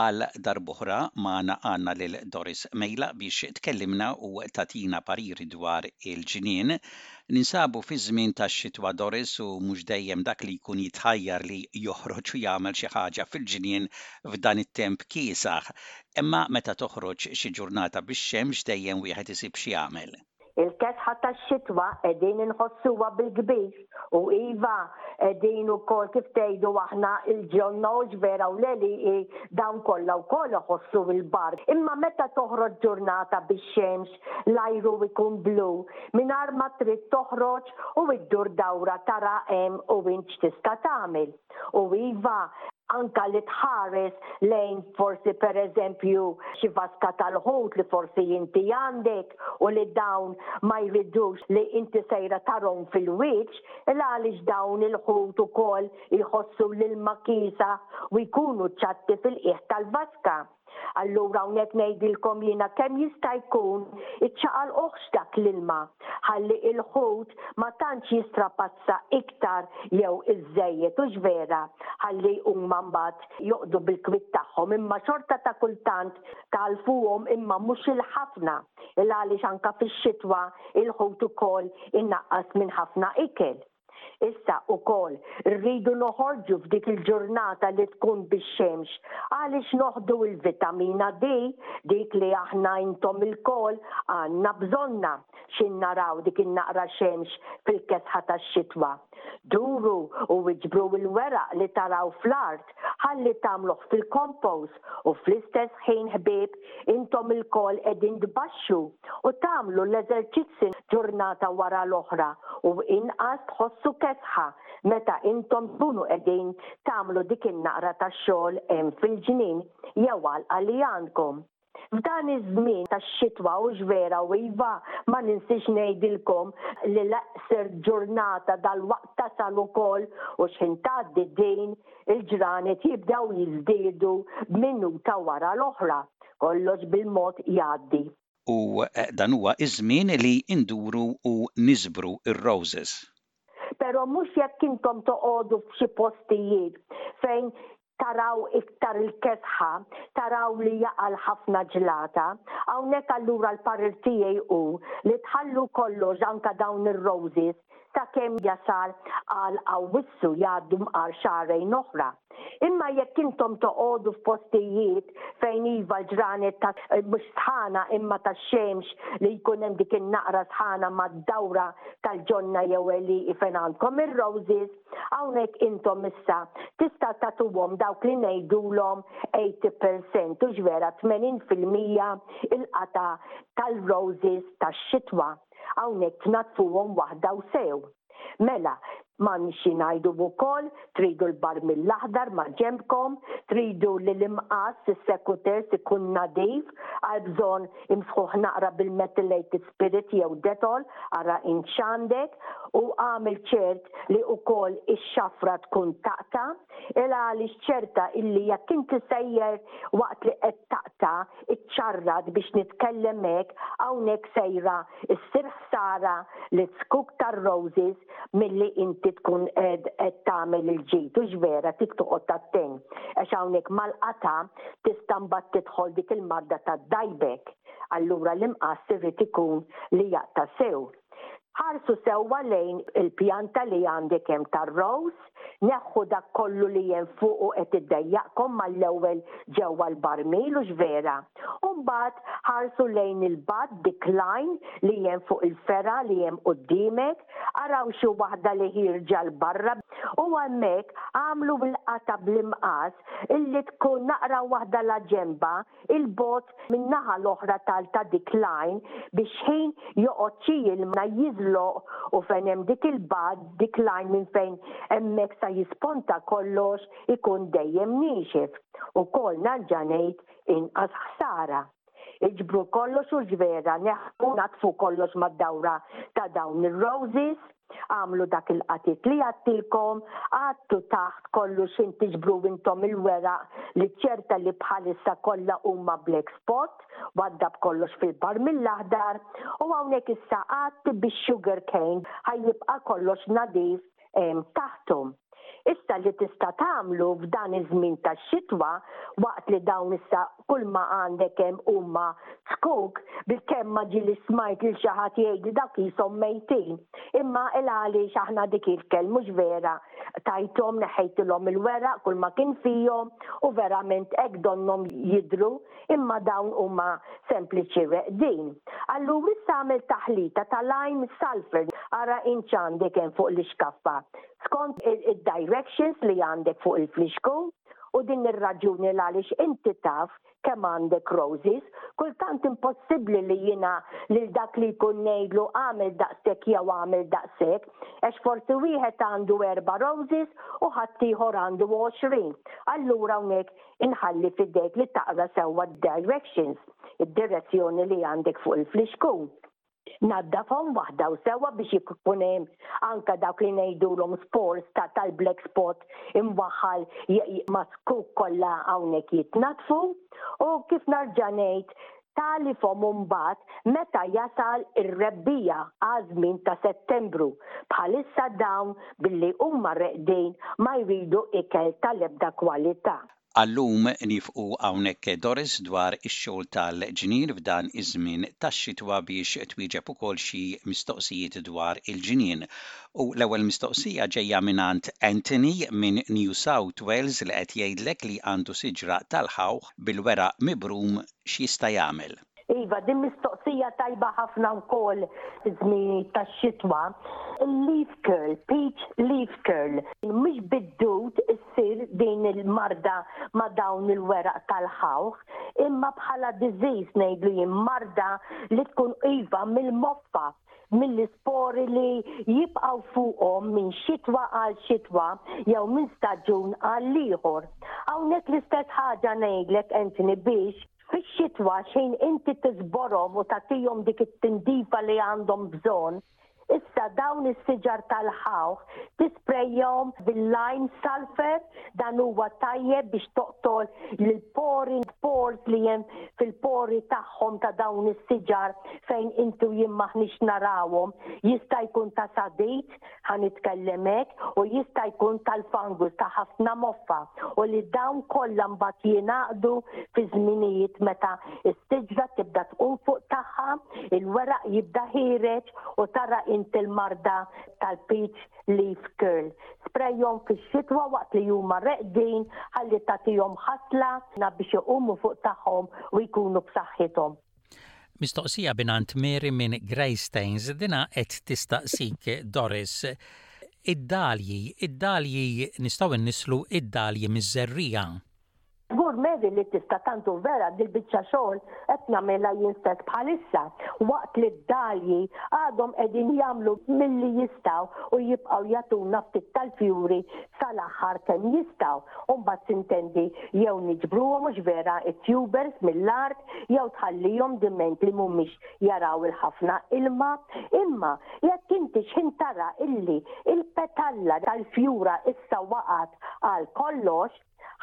Għal darb'oħra magħna għandna lil Doris Mejlaq biex tkellimna u tagħtina pariri dwar il-ġnien. Ninsabu fiż-żmien tax-xitwa Doris u mhux dejjem dak li jkun jitħajjar li joħroġ u jagħmel xi ħaġa fil-ġnien f'dan it-temp kiesaħ. Imma meta toħroġ xi ġurnata bix-xemx dejjem wieħed isib x'jagħmel. Il-kesħa tax-xitwa qegħdin inħossuha bil-kbir u iva, qegħdin ukoll kif tgħidu aħna il-ġonna hux vera u l-għelieqi dawn kollha wkoll iħossu l-bark. Imma meta toħroġ ġurnata bix-xemx, l-ajru jkun blu, mingħajr ma trid toħroġ u ddur dawra tara hemm u int x'tista' tagħmel. U iva, anke li tħares lejn forsi pereżempju xi vaska tal-ħut li forsi inti għandek u li dawn ma jridux li inti sejra tarahom fil-wiċċ, il-għaliex dawn il-ħut ukoll iħossu l-ilma kiesha u jkunu ċatti fil-qiegħ tal-vaska. Allura hawnhekk ngħidilkom jiena kemm jista' jkun iċċaqalquhx dak l-ilma ħalli il-ħut ma tantx jistrapazza iktar jew iżżejjed hux vera ħalli huma mbagħad joqgħdu bil-kwiet tagħhom imma xorta ta' kultant tgħallfuhom imma mhux il-ħafna il għaliex anke fix-xitwa il-ħut ukoll inaqqas minn ħafna ikel. Issa ukoll rridu noħorġu f'dik il-ġurnata li tkun bix-xemx għaliex noħdu l-vitamina D, dik li aħna intom ilkoll għandna bżonnha xi naraw dik in-naqra xemx fil-kesħa tax-xitwa. Duru u iġbru l-weraq li taraw fl-art ħalli tagħmluh fil-compost. u fl-istess ħin ħbieb intom ilkoll qegħdin tbaxxu u tagħmlu l-eżerċizzi ġurnata wara l-oħra u inqas tħossu kesħa meta intom tkunu qegħdin tagħmlu dik in-naqra ta' xogħol hemm fil-ġnien jew għalqa li għandkom. F'dan iż-żmien tax-xitwa hux vera u iva ma ninsiex ngħidilkom li l-eqsr ġurnata dalwaqt tasal ukoll u x'ħin tgħaddi din Il-ġranet jibdew jiżdiedu b'minuta wara l-oħra. Kollox bil-mod jgħaddi. U dan huwa ż-żmien li nduru u niżbru r-roses. Però mhux jekk intom toqogħdu f'xi postijiet fejn taraw iktar il-kesħa, taraw li jaqa' l-ħafna ġlata. Hawnhekk allura l-parir tiegħi hu li tħallu kollox anke dawn ir-roses sakemm jasal għal Awwissu jgħaddu mqar xahrejn oħra. Imma jekk intom toqogħdu f'postijiet fejn iva l-ġranet ta' mhux sħana imma tax-xemx li jkun hemm dik in-naqra sħana mad-dawra tal-ġonna jew għelieqi fejn għandkom ir-roses, hawnhekk intom issa tista' tagħtuhom dawk li ngħidulhom 80 per cent hux vera 80 fil-mija il-qatgħa tal-roses tax-xitwa. Hawnhekk tnaddfuhom waħda u sew. Mela, m'għandniex xi ngħidu wkoll, tridu l-barmil l-aħdar maġenbkom, tridu li l-imqass, is-secouter's, ikun nadif, għalbżonn imsħuh naqra bil-methylated spirit jew Dettol, ara int x'għandek, u agħmel ċert li wkoll ix-xafra tkun taqta', il-għaliex ċerta illi jekk inti sejjer waqt li qed taqta' iċċarrat biex nitkellem hekk hawnhekk sejra ssir ħsara liż-żkuk tar-roses milli inti tkun qed qed tagħmel il-ġid hux vera trid toqgħod attent għax hawnhekk mal-qatgħa tista' mbagħad tidħol dik il-marda tad-dajbek allura l-imqass irid ikun li jaqta' sew. Ħarsu sewwa lejn il-pjanta li għandek hemm tar-rose, neħħu dak kollu li hemm fuqu qed iddejjaqkom mal-ewwel ġewwa l-barmil hux vera? U mbagħad ħarsu lejn il-bud decline li hemm fuq il-fergħa li hemm quddiemek, araw xi waħda li ħierġa 'l barra u hemmhekk agħmlu l-qatgħa bl-imqas illi tkun naqra waħda 'la ġenbha, 'il bogħod min-naħa l-oħra tal ta' dik l-għajn biex x'ħin joqgħod xi ilma jiżloq u fejn hemm dik il-bad dik l-għajn minn fejn hemmhekk sa jisponta kollox ikun dejjem niexef, ukoll nerġa' ngħid inqas ħsara. Iġbru kollox u ġvera neħħu u naddfu kollox mad-dawra ta' dawn ir-roses. Agħmlu dak il-qatid li għadtilkom, Għadtu taħt kollu x'in tiġbru intom il-weraq li ċerta li bħalissa kollha huma black spot, għadda b'kollox fil-bar mill-aħdar, u hawnhekk issa għadd bix-sugar cane ħa jibqa' kollox nadif taħthom. Issa li tista' tagħmlu f'dan iż-żmien tax-xitwa waqt li dawn issa kulma għandek hemm huma ckuk bilkemm ma ġieli smajt lil xi ħadd jgħid li dawk qishom mejtin. Imma il-għaliex aħna dik il-kell mhux vera tajthom neħħejtilhom il-weraq kulma kien fihom u verament hekk donnhom jidhru imma dawn huma sempliċi reqdin. Allura issa għamel taħlita ta' lime sulphur ara int x'għandek hemm fuq l-ixkaffa. skont id-directions li għandek fuq il-flixku u din ir-raġuni l-għaliex inti taf kemm għandek roses, kultant impossibbli li jiena lil dak li jkun ngħidlu agħmel daqshekk jew agħmel daqshekk, għax forsi wieħed għandu erba' roses u ħaddieħor għandu għoxrin. Allura hawnhekk inħalli f'idejk li taqra sewwa d-directions, id-direzzjoni li għandek fuq il-flixku. Naddafhom waħda u sewwa biex ikun hemm anke dawk li ngħidulhom spores ta' tal-black spot imwaħħal maskuk kollha hawnhekk jitnaddfu u kif narġa' ngħid tagħlifhom imbagħad meta jasal ir-rebbiegħa għaż-żmien ta' Settembru. Bħalissa dawn billi huma reqdin ma jridu ikel tal-ebda kwalità. Għal-lum nifqu hawnhekk Doris dwar ix-xogħol tal-ġnien f'dan iż-żmien tax-xitwa biex twieġeb ukoll xi mistoqsijiet dwar il-ġnien. U l-ewwel mistoqsija ġejja mingħand Anthony minn New South Wales li qed jgħidlek li għandu siġra tal-ħawħ bil-weraq mibrum x'jista' jagħmel. Iva, din mistoqsija tajba ħafna wkoll żmien tax-xitwa. Il-leaf curl, peach leaf curl, mhix bid-dud issir din il-marda ma' dawn il-weraq tal-ħawħ, imma bħala disease ngħidlu jien, marda li tkun iva mill-moffa, mill-ispori li jibqgħu fuqhom minn xitwa għal xitwa jew minn staġun għall-ieħor. Hawnhekk l-istess ħaġa ngħidlek Anthony biex Fix-xitwa xejn inti tiżborhom u tagħtihom dik it-tindifa li għandhom bżonn, Issa dawn is-siġar tal-ħawħ tisprejjahom bil-lime sulfur dan huwa tajjeb biex toqtol l-pori pores li hemm fil-pori tagħhom ta' dawn is-siġar fejn intu jien maħniex narawhom jista' jkun ta' sadid ħa nitkellem hekk, u jista' jkun tal-fungus ta' ħafna moffa u li dawn kollha mbagħad jingħaqdu fi żminijiet meta s-siġra tibda tqum fuq tagħha, il-weraq jibda ħiereġ u tara int il-marda tal-peach leaf curl. Sprejhom fix-xitwa waqt li huma reqdin ħalli tagħtihom ħasla biex iqumu fuq tagħhom u jkunu b'saħħithom. Mistoqsija b'ingħand Mary minn Greystanes, dinha qed tistaqsik Doris, id-dalji, id-dalji nistgħu innisslu id-dalji miż-żerriegħa? Żgur Mary li tista' tant hu vera li l-biċċa xogħol qed nagħmilha jien stess bħalissa, waqt li d-dalji għadhom qegħdin jagħmlu milli jistgħu u jibqgħu jagħtuna ftit tal-fjuri sal-aħħar kemm jistgħu u mbagħad tintendi jew niġbruhom hux vera t-tubers mill-art, jew tħallihom diment li mhumiex jaraw il-ħafna ilma. Imma jekk inti x'ħin tara illi il-petalla tal-fjura issa waqgħet għal kollox,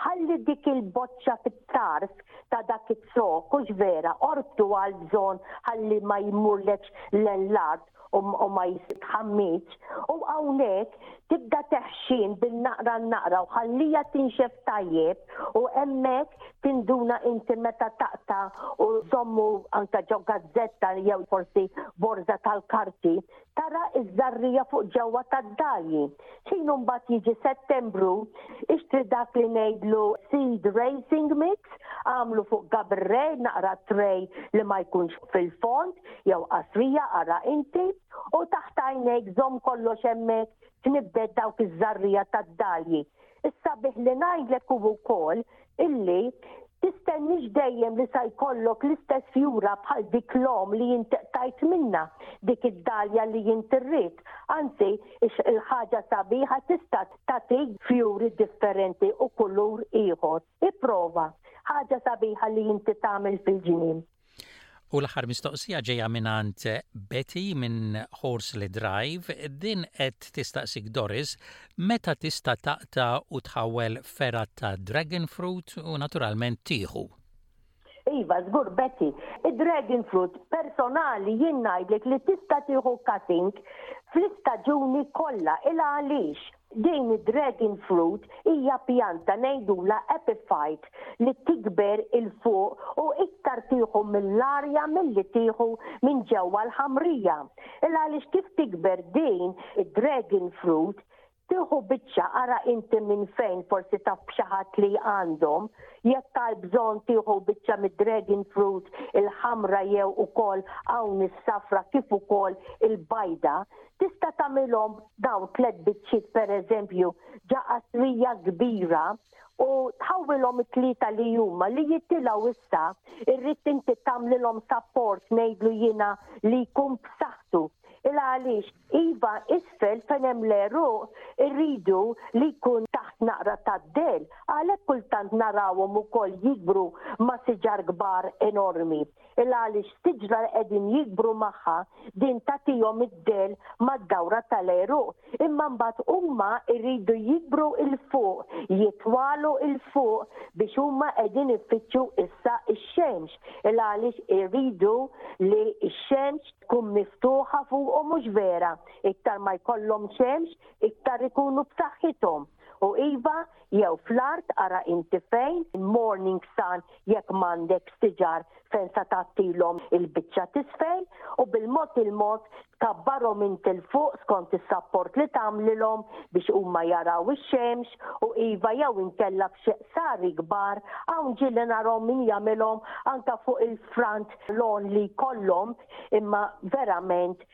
ħalli dik il-boċċa fit-tarf ta' dak iz-zokk hux vera qorbtu għall-bżonn ħalli ma jmurlekx lejn l-art u ma jitħammitx, u hawnhekk tibda teħxin bin-naqra n-naqra u ħalliha tinxef tajjeb u hemmhekk tinduna inti meta taqta' u żommu anke ġo gazzetta jew forsi borża tal-karti, tara ż-żarrija fuq ġewwa tad-dalji. Ħin imbagħad jiġi Settembru, ixtri dak li ngħidlu seed raising mix, agħmlu fuq gaberrej naqra tray li ma jkunx fil-fond, jew qasrija ara inti u taħt għajnejk żomm kollox hemmhekk tnibbet dawk iż-żarrija tad-dalji. Issa bih li ngħidlek hu wkoll illi tistennix dejjem li sa jkollok l-istess fjura bħal dik l-om li jintiqtajt minna dik id-dalja li jintirrit. Anzi, il-ħaġa sabiħa tista' tagħtik fjuri differenti u kulur ieħor. Iprova, ħaġa sabiħa li jinti tagħmel fil-ġnien. U l-aħħar mistoqsija ġejja mingħand Betty minn Horsley Drive, din qed tistaqsik Doris meta tista' taqta' u tħawwel ferra ta' dragon fruit u naturalment tieħu. Iva, żgur Betty, id-dragon fruit personali jien ngħidlek li tista' tieħu cutting fl-istaġuni kollha il għaliex Din id-dragon fruit hija pjanta ngħidulha epiphyte li tikber 'il fuq u iktar tieħu mill-arja milli tieħu minn ġewwa l-ħamrija. Il għaliex kif tikber din id-dragon fruit tieħu biċċa ara inti minn fejn forsi taf b'xi ħadd li għandhom, jekk għal bżonn tieħu biċċa mid-dragon fruit il-ħamra jew ukoll hawn is-safra kif ukoll il-bajda Tista' tagħmilhom dawn tliet biċċiet pereżempju ġa qasrija kbira u tħawwilhom it-tlieta li huma li jitilgħu issa irrid inti tagħmlilhom sapport ngħidlu jiena li jkun b'saħħtu il għaliex iva isfel fejn hemm l-għeruq irridu li jkun taħt naqra tad-del għalhekk kultant narawhom ukoll jikbru ma' siġar kbar enormi. 'l għaliex siġra li qegħdin jikbru magħha din tagħtihom id-dell mad-dawra tal-għeruq imma mbagħad huma jridu jikbru 'l fuq, jitwalu 'l fuq biex huma qegħdin ifittxu issa x-xemx 'l għaliex iridu li x-xemx tkun miftuħa fuqhom hux vera? Iktar ma jkollhom xemx iktar ikunu b'saħħithom u iva, jew fl-art ara inti fejn, morning sun jekk m'għandekx siġar fejn sa tgħattilhom il-biċċa t'isfel u bil-mod il-mod tkabbarhom int 'il fuq skont is-sapport li tagħmlilhom biex huma jaraw ix-xemx u iva jew inkella f'xi qsari kbar hawn ġieli narhom min jagħmilhom anke fuq il-front lawn li jkollhom imma verament